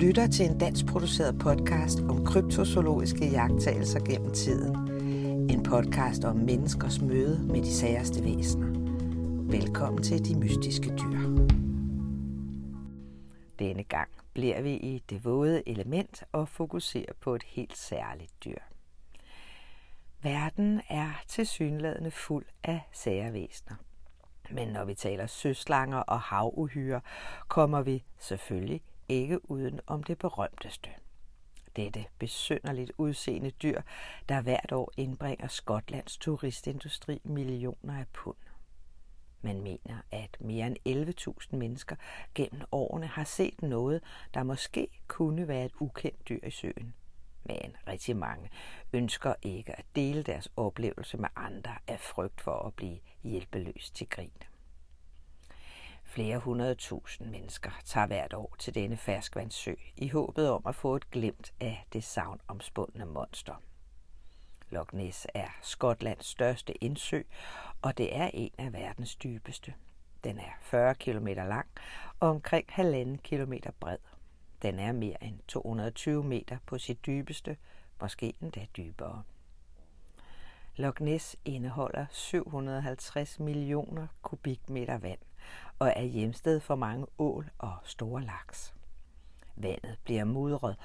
lytter til en dansk produceret podcast om kryptozoologiske jagttagelser gennem tiden. En podcast om menneskers møde med de særste væsener. Velkommen til De Mystiske Dyr. Denne gang bliver vi i det våde element og fokuserer på et helt særligt dyr. Verden er tilsyneladende fuld af særvæsener. Men når vi taler søslanger og havuhyre, kommer vi selvfølgelig ikke uden om det berømteste. Dette besynderligt udseende dyr, der hvert år indbringer Skotlands turistindustri millioner af pund. Man mener, at mere end 11.000 mennesker gennem årene har set noget, der måske kunne være et ukendt dyr i søen. Men rigtig mange ønsker ikke at dele deres oplevelse med andre af frygt for at blive hjælpeløst til grin. Flere hundrede tusind mennesker tager hvert år til denne ferskvandssø i håbet om at få et glimt af det savnomspundne monster. Loch Ness er Skotlands største indsø, og det er en af verdens dybeste. Den er 40 km lang og omkring 1,5 km bred. Den er mere end 220 meter på sit dybeste, måske endda dybere. Loch Ness indeholder 750 millioner kubikmeter vand og er hjemsted for mange ål og store laks. Vandet bliver mudret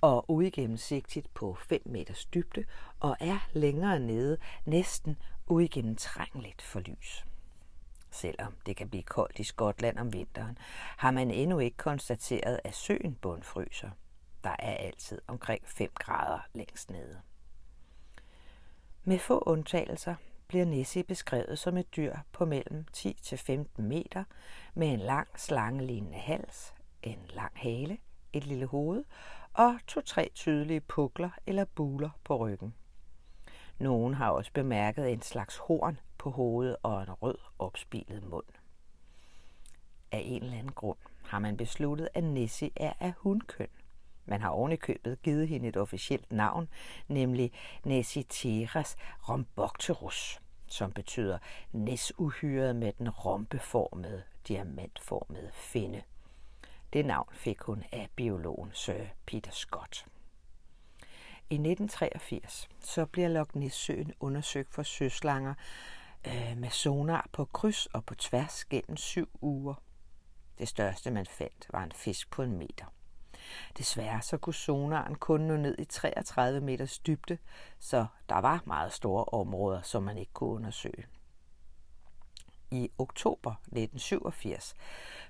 og uigennemsigtigt på 5 meters dybde og er længere nede næsten uigennemtrængeligt for lys. Selvom det kan blive koldt i Skotland om vinteren, har man endnu ikke konstateret, at søen bundfryser. Der er altid omkring 5 grader længst nede. Med få undtagelser bliver Nessie beskrevet som et dyr på mellem 10 til 15 meter med en lang slangelignende hals, en lang hale, et lille hoved og to-tre tydelige pukler eller buler på ryggen. Nogen har også bemærket en slags horn på hovedet og en rød opspilet mund. Af en eller anden grund har man besluttet, at Nessie er af hundkøn. Man har ovenikøbet givet hende et officielt navn, nemlig Nessiteras rombocterus, som betyder næsuhyret med den rompeformede, diamantformede finde. Det navn fik hun af biologen Sir Peter Scott. I 1983 så bliver Loch Ness-søen undersøgt for søslanger øh, med sonar på kryds og på tværs gennem syv uger. Det største man fandt var en fisk på en meter. Desværre så kunne sonaren kun nå ned i 33 meters dybde, så der var meget store områder, som man ikke kunne undersøge. I oktober 1987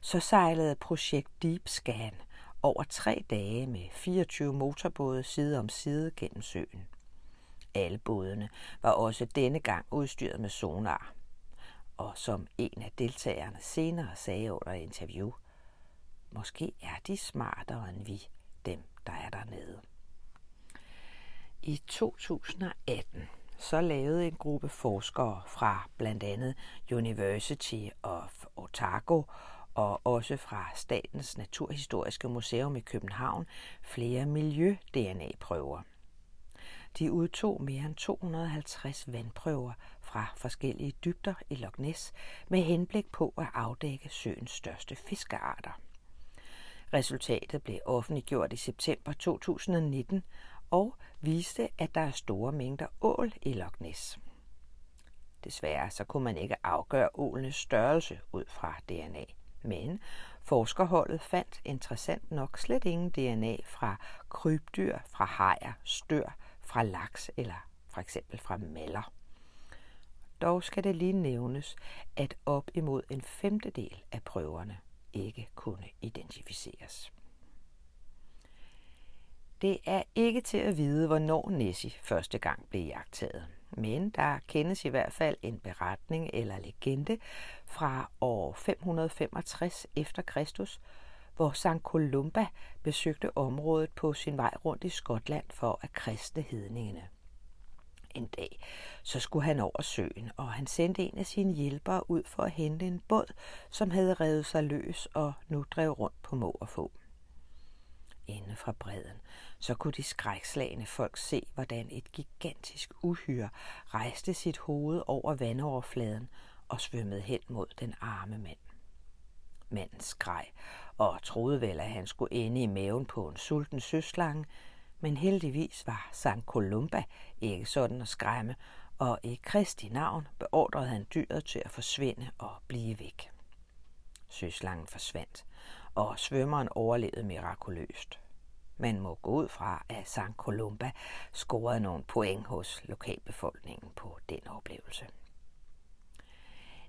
så sejlede projekt Deep Scan over tre dage med 24 motorbåde side om side gennem søen. Alle bådene var også denne gang udstyret med sonar. Og som en af deltagerne senere sagde under interview, Måske er de smartere end vi, dem der er dernede. I 2018 så lavede en gruppe forskere fra blandt andet University of Otago og også fra Statens Naturhistoriske Museum i København flere miljø-DNA-prøver. De udtog mere end 250 vandprøver fra forskellige dybder i Loch Ness med henblik på at afdække søens største fiskearter. Resultatet blev offentliggjort i september 2019 og viste, at der er store mængder ål i Loch Ness. Desværre så kunne man ikke afgøre ålenes størrelse ud fra DNA, men forskerholdet fandt interessant nok slet ingen DNA fra krybdyr, fra hajer, stør, fra laks eller for eksempel fra maller. Dog skal det lige nævnes, at op imod en femtedel af prøverne ikke kunne identificeres. Det er ikke til at vide, hvornår Nessie første gang blev jagtet, Men der kendes i hvert fald en beretning eller legende fra år 565 efter Kristus, hvor Sankt Columba besøgte området på sin vej rundt i Skotland for at kristne hedningene en dag, så skulle han over søen, og han sendte en af sine hjælpere ud for at hente en båd, som havde revet sig løs og nu drev rundt på må og få. Inde fra bredden, så kunne de skrækslagende folk se, hvordan et gigantisk uhyre rejste sit hoved over vandoverfladen og svømmede hen mod den arme mand. Manden skreg, og troede vel, at han skulle ende i maven på en sulten søslange, men heldigvis var Sankt Columba ikke sådan at skræmme, og i Kristi navn beordrede han dyret til at forsvinde og blive væk. Søslangen forsvandt, og svømmeren overlevede mirakuløst. Man må gå ud fra, at Sankt Columba scorede nogle point hos lokalbefolkningen på den oplevelse.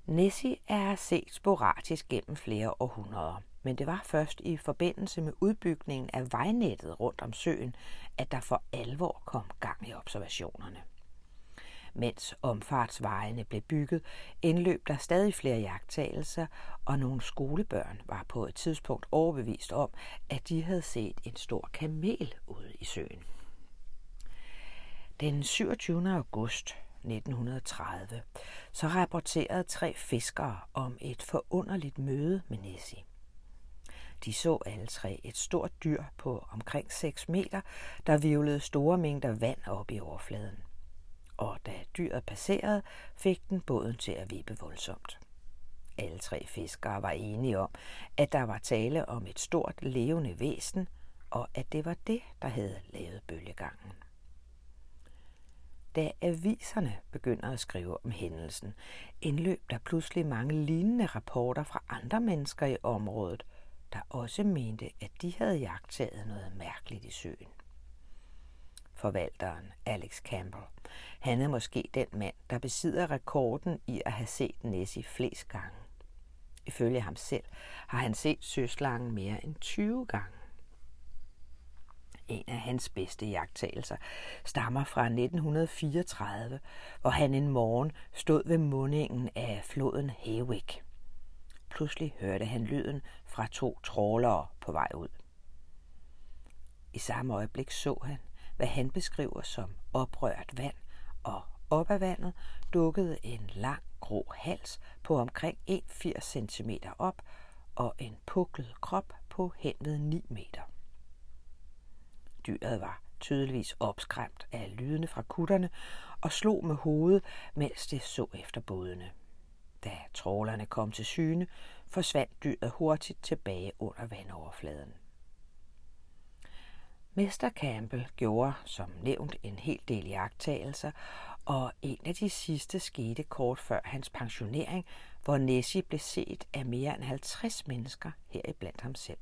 Nessie er set sporadisk gennem flere århundreder, men det var først i forbindelse med udbygningen af vejnettet rundt om søen, at der for alvor kom gang i observationerne. Mens omfartsvejene blev bygget, indløb der stadig flere jagttagelser, og nogle skolebørn var på et tidspunkt overbevist om, at de havde set en stor kamel ude i søen. Den 27. august 1930, så rapporterede tre fiskere om et forunderligt møde med Nessie. De så alle tre et stort dyr på omkring 6 meter, der vivlede store mængder vand op i overfladen. Og da dyret passerede, fik den båden til at vippe voldsomt. Alle tre fiskere var enige om, at der var tale om et stort levende væsen, og at det var det, der havde lavet bølgegangen. Da aviserne begynder at skrive om hændelsen, indløb der pludselig mange lignende rapporter fra andre mennesker i området, der også mente, at de havde jagtet noget mærkeligt i søen. Forvalteren, Alex Campbell, han er måske den mand, der besidder rekorden i at have set Nessie flest gange. Ifølge ham selv har han set søslangen mere end 20 gange. En af hans bedste jagttagelser stammer fra 1934, hvor han en morgen stod ved mundingen af floden Hawick. Pludselig hørte han lyden fra to trålere på vej ud. I samme øjeblik så han, hvad han beskriver som oprørt vand, og op ad vandet dukkede en lang grå hals på omkring 1,80 cm op og en puklet krop på hen ved 9 meter. Dyret var tydeligvis opskræmt af lydene fra kutterne og slog med hovedet, mens det så efter bådene. Da trålerne kom til syne, forsvandt dyret hurtigt tilbage under vandoverfladen. Mester Campbell gjorde som nævnt en hel del jagttagelser, og en af de sidste skete kort før hans pensionering, hvor Nessie blev set af mere end 50 mennesker heriblandt ham selv.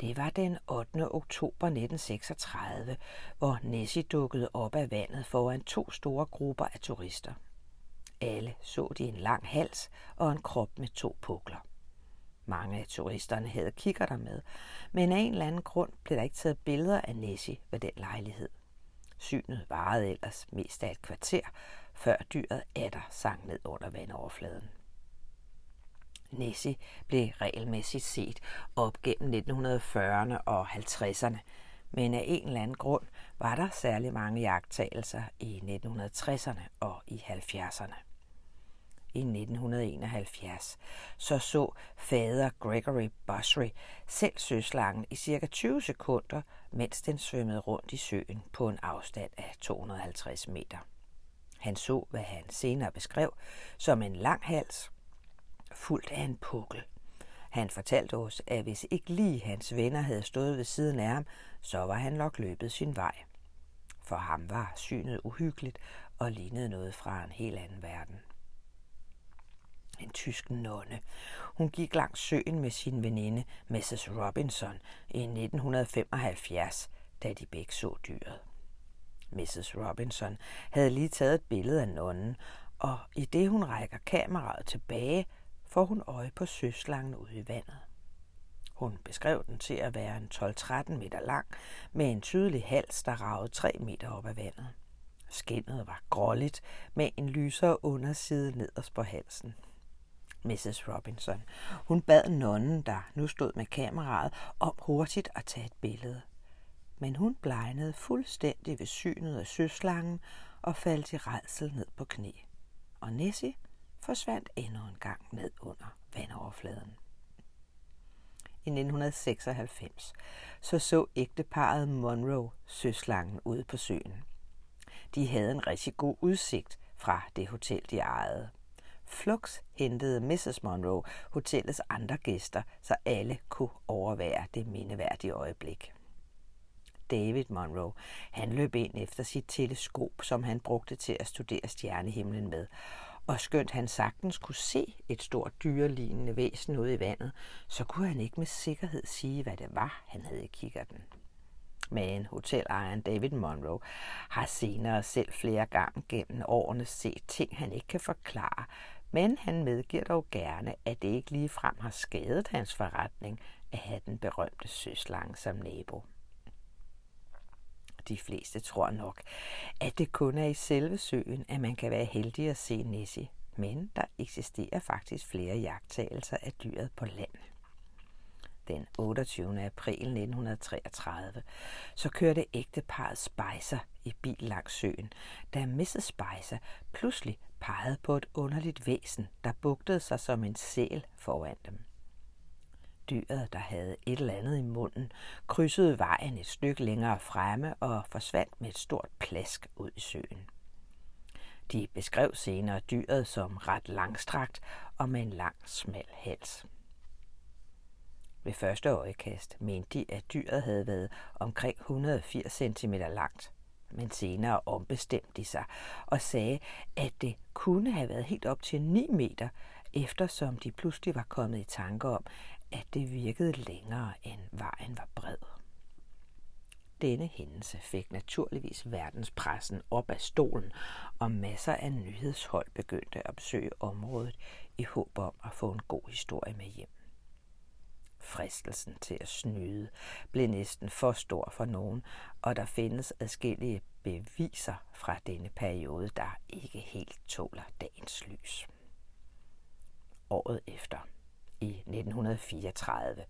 Det var den 8. oktober 1936, hvor Nessie dukkede op af vandet foran to store grupper af turister. Alle så de en lang hals og en krop med to pukler. Mange af turisterne havde der med, men af en eller anden grund blev der ikke taget billeder af Nessie ved den lejlighed. Synet varede ellers mest af et kvarter, før dyret atter sank ned under vandoverfladen. Nessie blev regelmæssigt set op gennem 1940'erne og 50'erne, men af en eller anden grund var der særlig mange jagttagelser i 1960'erne og i 70'erne. I 1971 så så fader Gregory Busry selv søslangen i cirka 20 sekunder, mens den svømmede rundt i søen på en afstand af 250 meter. Han så, hvad han senere beskrev som en lang hals, fuldt af en pukkel. Han fortalte os, at hvis ikke lige hans venner havde stået ved siden af ham, så var han nok løbet sin vej. For ham var synet uhyggeligt og lignede noget fra en helt anden verden. En tysk nonne. Hun gik langs søen med sin veninde, Mrs. Robinson, i 1975, da de begge så dyret. Mrs. Robinson havde lige taget et billede af nonnen, og i det hun rækker kameraet tilbage, får hun øje på søslangen ude i vandet. Hun beskrev den til at være en 12-13 meter lang, med en tydelig hals, der ragede 3 meter op ad vandet. Skinnet var gråligt, med en lysere underside nederst på halsen. Mrs. Robinson. Hun bad nonnen, der nu stod med kameraet, om hurtigt at tage et billede. Men hun blegnede fuldstændig ved synet af søslangen og faldt i redsel ned på knæ. Og Nessie forsvandt endnu en gang ned under vandoverfladen. I 1996 så så ægteparet Monroe søslangen ude på søen. De havde en rigtig god udsigt fra det hotel, de ejede. Flux hentede Mrs. Monroe hotellets andre gæster, så alle kunne overvære det mindeværdige øjeblik. David Monroe, han løb ind efter sit teleskop, som han brugte til at studere stjernehimlen med, og skønt han sagtens kunne se et stort dyrelignende væsen ude i vandet, så kunne han ikke med sikkerhed sige, hvad det var, han havde i kikkerten. Men hotelejeren David Monroe har senere selv flere gange gennem årene set ting, han ikke kan forklare, men han medgiver dog gerne, at det ikke lige frem har skadet hans forretning at have den berømte søslange som nabo. De fleste tror nok, at det kun er i selve søen, at man kan være heldig at se Nessie, men der eksisterer faktisk flere jagttagelser af dyret på land den 28. april 1933, så kørte ægteparet Spicer i bil langs søen, da Mrs. Spicer pludselig pegede på et underligt væsen, der bugtede sig som en sæl foran dem. Dyret, der havde et eller andet i munden, krydsede vejen et stykke længere fremme og forsvandt med et stort plask ud i søen. De beskrev senere dyret som ret langstrakt og med en lang, smal hals. Ved første øjekast mente de, at dyret havde været omkring 180 cm langt, men senere ombestemte de sig og sagde, at det kunne have været helt op til 9 meter, eftersom de pludselig var kommet i tanke om, at det virkede længere, end vejen var bred. Denne hændelse fik naturligvis verdenspressen op af stolen, og masser af nyhedshold begyndte at besøge området i håb om at få en god historie med hjem. Fristelsen til at snyde blev næsten for stor for nogen, og der findes adskillige beviser fra denne periode, der ikke helt tåler dagens lys. Året efter, i 1934,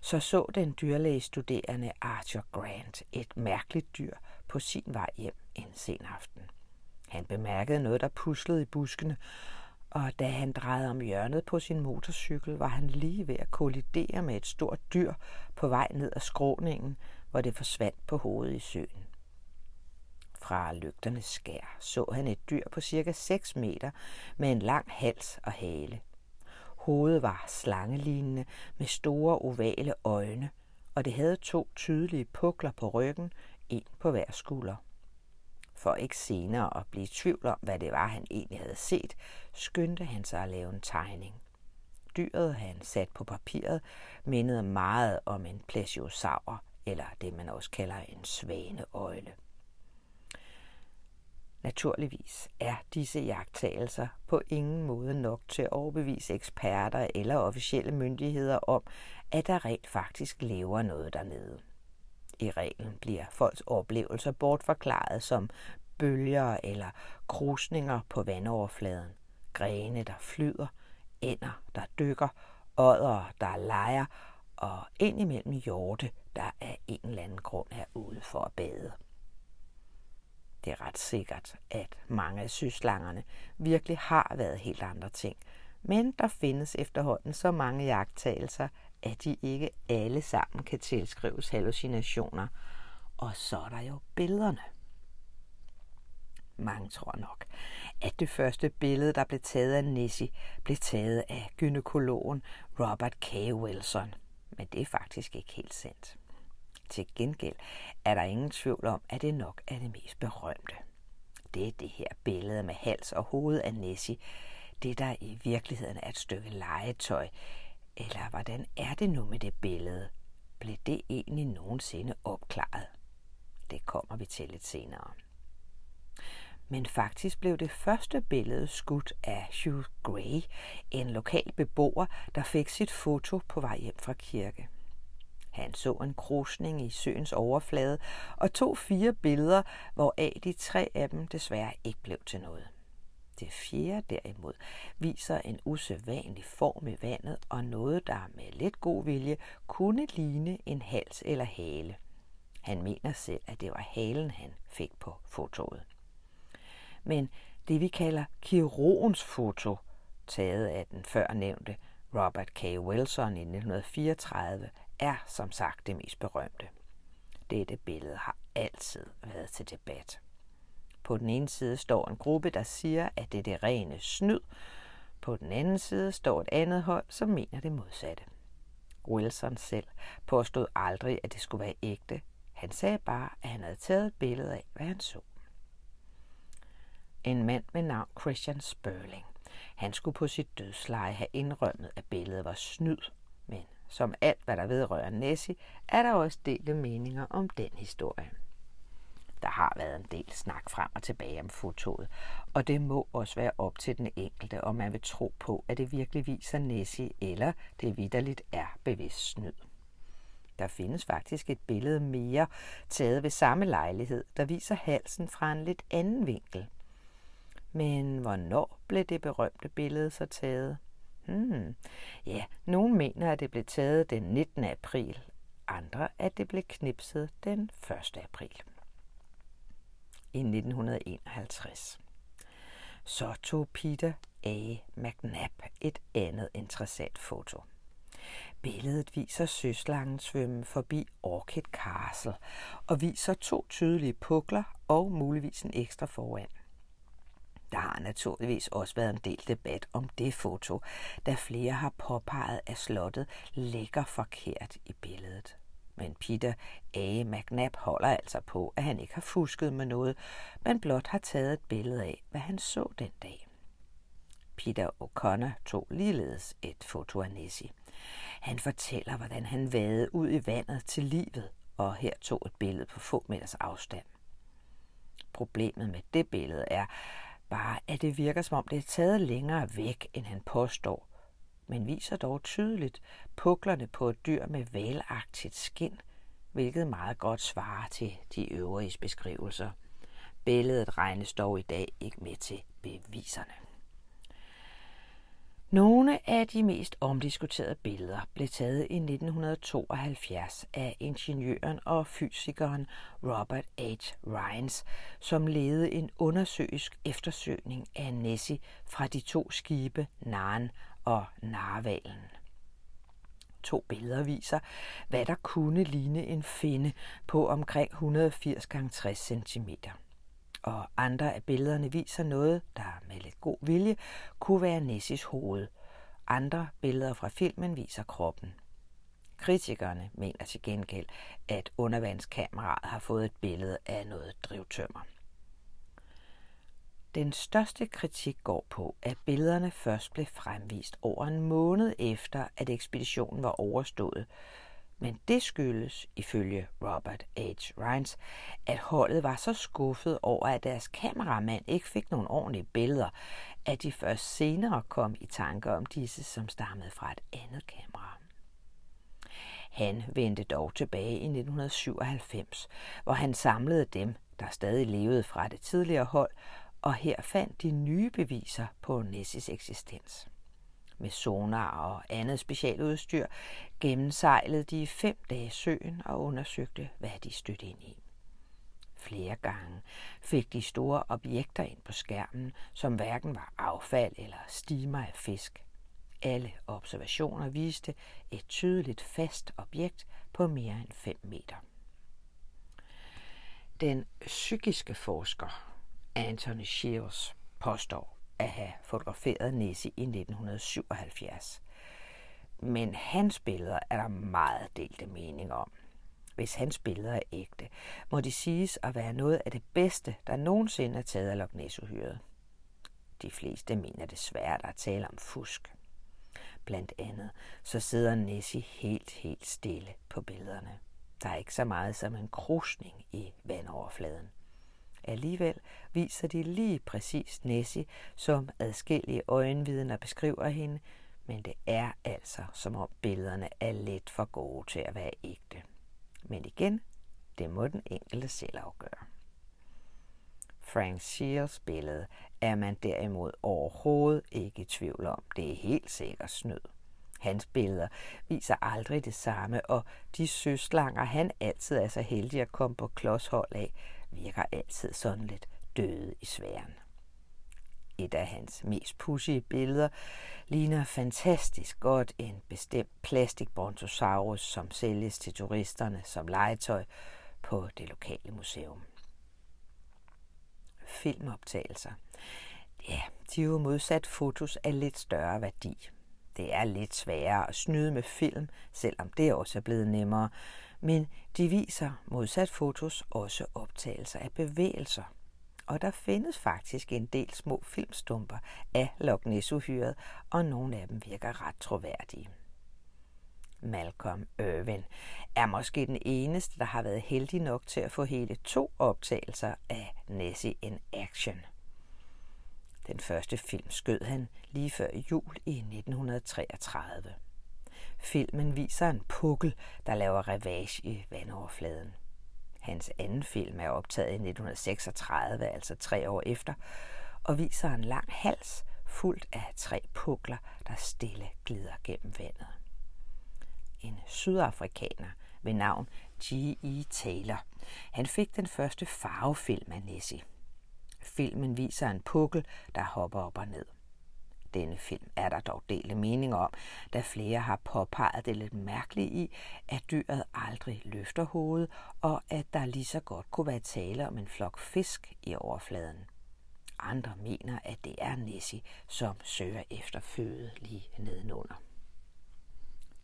så så den dyrlægestuderende Arthur Grant et mærkeligt dyr på sin vej hjem en sen aften. Han bemærkede noget, der puslede i buskene, og da han drejede om hjørnet på sin motorcykel, var han lige ved at kollidere med et stort dyr på vej ned ad skråningen, hvor det forsvandt på hovedet i søen. Fra lygternes skær så han et dyr på cirka 6 meter med en lang hals og hale. Hovedet var slangelignende med store ovale øjne, og det havde to tydelige pukler på ryggen, en på hver skulder. For ikke senere at blive i tvivl om, hvad det var, han egentlig havde set, skyndte han sig at lave en tegning. Dyret, han sat på papiret, mindede meget om en plesiosaur, eller det man også kalder en svaneøgle. Naturligvis er disse jagttagelser på ingen måde nok til at overbevise eksperter eller officielle myndigheder om, at der rent faktisk lever noget dernede. I reglen bliver folks oplevelser bortforklaret som bølger eller krusninger på vandoverfladen, grene, der flyder, ænder, der dykker, ådder, der leger, og indimellem hjorte, der af en eller anden grund er ude for at bade. Det er ret sikkert, at mange af syslangerne virkelig har været helt andre ting, men der findes efterhånden så mange jagttagelser, at de ikke alle sammen kan tilskrives hallucinationer. Og så er der jo billederne. Mange tror nok, at det første billede, der blev taget af Nessie, blev taget af gynekologen Robert K. Wilson. Men det er faktisk ikke helt sandt. Til gengæld er der ingen tvivl om, at det nok er det mest berømte. Det er det her billede med hals og hoved af Nessie. Det, der i virkeligheden er et stykke legetøj, eller hvordan er det nu med det billede? Blev det egentlig nogensinde opklaret? Det kommer vi til lidt senere. Men faktisk blev det første billede skudt af Hugh Gray, en lokal beboer, der fik sit foto på vej hjem fra kirke. Han så en krusning i søens overflade og tog fire billeder, hvoraf de tre af dem desværre ikke blev til noget. Det fjerde derimod viser en usædvanlig form i vandet og noget, der med lidt god vilje kunne ligne en hals eller hale. Han mener selv, at det var halen, han fik på fotoet. Men det vi kalder kirurgens foto, taget af den førnævnte Robert K. Wilson i 1934, er som sagt det mest berømte. Dette billede har altid været til debat. På den ene side står en gruppe, der siger, at det er det rene snyd. På den anden side står et andet hold, som mener det modsatte. Wilson selv påstod aldrig, at det skulle være ægte. Han sagde bare, at han havde taget et billede af, hvad han så. En mand med navn Christian Sperling. Han skulle på sit dødsleje have indrømmet, at billedet var snyd, som alt, hvad der vedrører Nessie, er der også delte meninger om den historie. Der har været en del snak frem og tilbage om fotoet, og det må også være op til den enkelte, om man vil tro på, at det virkelig viser Nessie, eller det vidderligt er bevidst snyd. Der findes faktisk et billede mere taget ved samme lejlighed, der viser halsen fra en lidt anden vinkel. Men hvornår blev det berømte billede så taget? Hmm. Ja, nogen mener, at det blev taget den 19. april, andre at det blev knipset den 1. april i 1951. Så tog Peter A. McNabb et andet interessant foto. Billedet viser søslangen svømme forbi Orchid Castle og viser to tydelige pukler og muligvis en ekstra foran. Der har naturligvis også været en del debat om det foto, da flere har påpeget, at slottet ligger forkert i billedet. Men Peter A. McNabb holder altså på, at han ikke har fusket med noget, men blot har taget et billede af, hvad han så den dag. Peter O'Connor tog ligeledes et foto af Nessie. Han fortæller, hvordan han vadede ud i vandet til livet, og her tog et billede på få meters afstand. Problemet med det billede er bare, at det virker som om det er taget længere væk, end han påstår, men viser dog tydeligt puklerne på et dyr med valagtigt skin, hvilket meget godt svarer til de øvrige beskrivelser. Billedet regnes dog i dag ikke med til beviserne. Nogle af de mest omdiskuterede billeder blev taget i 1972 af ingeniøren og fysikeren Robert H. Rines, som ledede en undersøgisk eftersøgning af Nessie fra de to skibe Naren og narvalen. To billeder viser, hvad der kunne ligne en finde på omkring 180 x 60 cm. Og andre af billederne viser noget, der med lidt god vilje kunne være Nessis hoved. Andre billeder fra filmen viser kroppen. Kritikerne mener til gengæld, at undervandskameraet har fået et billede af noget drivtømmer. Den største kritik går på, at billederne først blev fremvist over en måned efter, at ekspeditionen var overstået. Men det skyldes, ifølge Robert H. Rines, at holdet var så skuffet over, at deres kameramand ikke fik nogle ordentlige billeder, at de først senere kom i tanke om disse, som stammede fra et andet kamera. Han vendte dog tilbage i 1997, hvor han samlede dem, der stadig levede fra det tidligere hold, og her fandt de nye beviser på Nessis eksistens. Med sonar og andet specialudstyr gennemsejlede de fem dage søen og undersøgte, hvad de stødte ind i. Flere gange fik de store objekter ind på skærmen, som hverken var affald eller stimer af fisk. Alle observationer viste et tydeligt fast objekt på mere end 5 meter. Den psykiske forsker Anthony Shields påstår at have fotograferet Nessie i 1977. Men hans billeder er der meget delte mening om. Hvis hans billeder er ægte, må de siges at være noget af det bedste, der nogensinde er taget af Loch ness De fleste mener desværre, der er tale om fusk. Blandt andet så sidder Nessie helt, helt stille på billederne. Der er ikke så meget som en krusning i vandoverfladen. Alligevel viser de lige præcis Nessie, som adskillige øjenvidner beskriver hende, men det er altså, som om billederne er lidt for gode til at være ægte. Men igen, det må den enkelte selv afgøre. Frank Shields billede er man derimod overhovedet ikke i tvivl om. Det er helt sikkert snød. Hans billeder viser aldrig det samme, og de søslanger, han altid er så heldig at komme på klodshold af, virker altid sådan lidt døde i sværen. Et af hans mest pudsige billeder ligner fantastisk godt en bestemt plastikbrontosaurus, som sælges til turisterne som legetøj på det lokale museum. Filmoptagelser. Ja, de er jo modsat fotos af lidt større værdi. Det er lidt sværere at snyde med film, selvom det også er blevet nemmere, men de viser modsat fotos også optagelser af bevægelser. Og der findes faktisk en del små filmstumper af Loch ness og nogle af dem virker ret troværdige. Malcolm Irwin er måske den eneste, der har været heldig nok til at få hele to optagelser af Nessie in Action. Den første film skød han lige før jul i 1933. Filmen viser en pukkel, der laver ravage i vandoverfladen. Hans anden film er optaget i 1936, altså tre år efter, og viser en lang hals fuldt af tre pukler, der stille glider gennem vandet. En sydafrikaner ved navn G.E. Taylor. Han fik den første farvefilm af Nessie. Filmen viser en pukkel, der hopper op og ned. Denne film er der dog dele meninger om, da flere har påpeget det lidt mærkelige i, at dyret aldrig løfter hovedet, og at der lige så godt kunne være tale om en flok fisk i overfladen. Andre mener, at det er Nessie, som søger efter føde lige nedenunder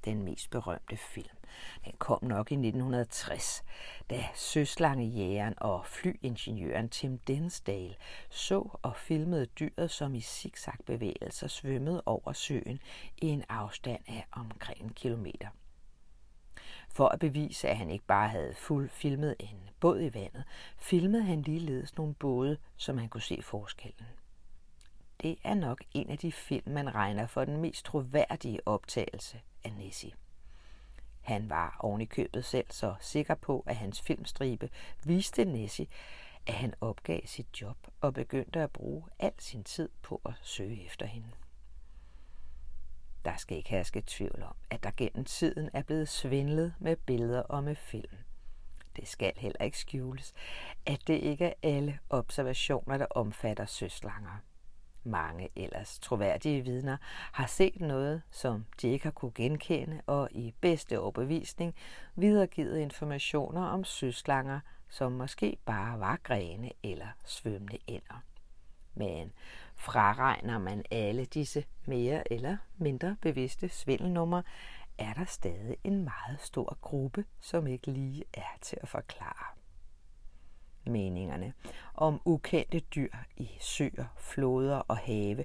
den mest berømte film. Den kom nok i 1960, da søslangejægeren og flyingeniøren Tim Dinsdale så og filmede dyret, som i zigzagbevægelser svømmede over søen i en afstand af omkring en kilometer. For at bevise, at han ikke bare havde fuld filmet en båd i vandet, filmede han ligeledes nogle både, så man kunne se forskellen. Det er nok en af de film, man regner for den mest troværdige optagelse af Nessie. Han var oven i købet selv så sikker på, at hans filmstribe viste Nessie, at han opgav sit job og begyndte at bruge al sin tid på at søge efter hende. Der skal ikke herske tvivl om, at der gennem tiden er blevet svindlet med billeder og med film. Det skal heller ikke skjules, at det ikke er alle observationer, der omfatter søslanger mange ellers troværdige vidner har set noget, som de ikke har kunne genkende, og i bedste overbevisning videregivet informationer om søslanger, som måske bare var grene eller svømmende ender. Men fraregner man alle disse mere eller mindre bevidste svindelnumre, er der stadig en meget stor gruppe, som ikke lige er til at forklare meningerne om ukendte dyr i søer, floder og have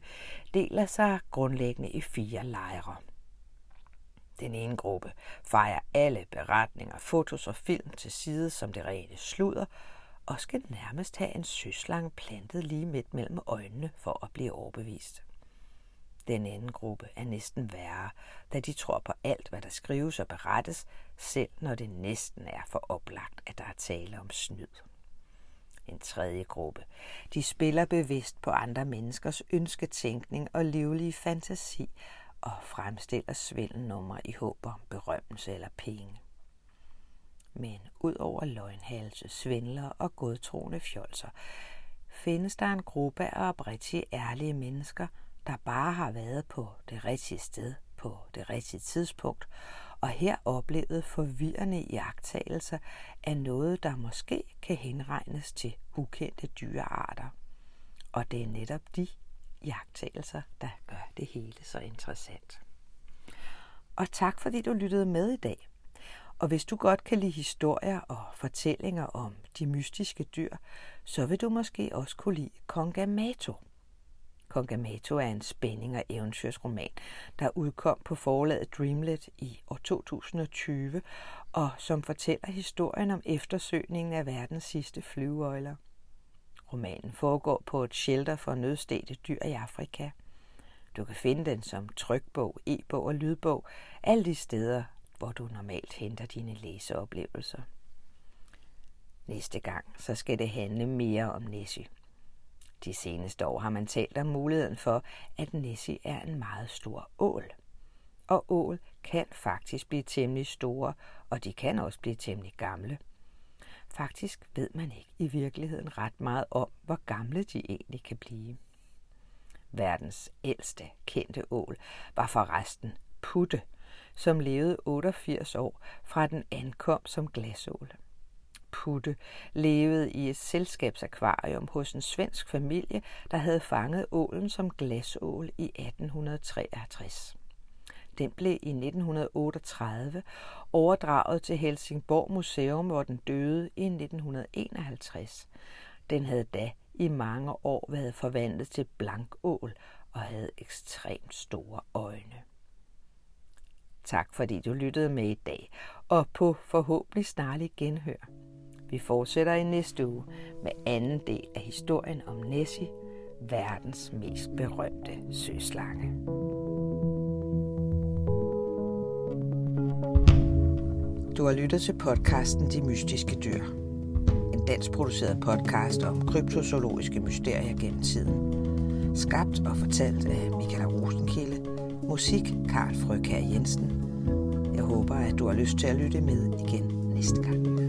deler sig grundlæggende i fire lejre. Den ene gruppe fejrer alle beretninger, fotos og film til side som det rene sludder, og skal nærmest have en søslange plantet lige midt mellem øjnene for at blive overbevist. Den anden gruppe er næsten værre, da de tror på alt, hvad der skrives og berettes, selv når det næsten er for oplagt, at der er tale om snyd en tredje gruppe. De spiller bevidst på andre menneskers ønsketænkning og livlige fantasi og fremstiller svindelnumre i håb om berømmelse eller penge. Men ud over løgnhalse, svindler og godtroende fjolser, findes der en gruppe af oprigtige ærlige mennesker, der bare har været på det rigtige sted på det rigtige tidspunkt, og her oplevede forvirrende iagttagelser af noget, der måske kan henregnes til ukendte dyrearter. Og det er netop de iagttagelser, der gør det hele så interessant. Og tak fordi du lyttede med i dag. Og hvis du godt kan lide historier og fortællinger om de mystiske dyr, så vil du måske også kunne lide Kongamato. Kongamato er en spænding- og eventyrsroman, der udkom på forlaget Dreamlet i år 2020, og som fortæller historien om eftersøgningen af verdens sidste flyveøjler. Romanen foregår på et shelter for nødstede dyr i Afrika. Du kan finde den som trykbog, e-bog og lydbog, alle de steder, hvor du normalt henter dine læseoplevelser. Næste gang, så skal det handle mere om Nessie. De seneste år har man talt om muligheden for, at Nessie er en meget stor ål. Og ål kan faktisk blive temmelig store, og de kan også blive temmelig gamle. Faktisk ved man ikke i virkeligheden ret meget om, hvor gamle de egentlig kan blive. Verdens ældste kendte ål var forresten Putte, som levede 88 år fra den ankom som glasål. Putte levede i et selskabsakvarium hos en svensk familie, der havde fanget ålen som glasål i 1853. Den blev i 1938 overdraget til Helsingborg Museum, hvor den døde i 1951. Den havde da i mange år været forvandlet til blankål og havde ekstremt store øjne. Tak fordi du lyttede med i dag, og på forhåbentlig snarlig genhør. Vi fortsætter i næste uge med anden del af historien om Nessie, verdens mest berømte søslange. Du har lyttet til podcasten De Mystiske Dyr. En dansk produceret podcast om kryptozoologiske mysterier gennem tiden. Skabt og fortalt af Michael Rosenkilde. Musik Karl Frøkær Jensen. Jeg håber, at du har lyst til at lytte med igen næste gang.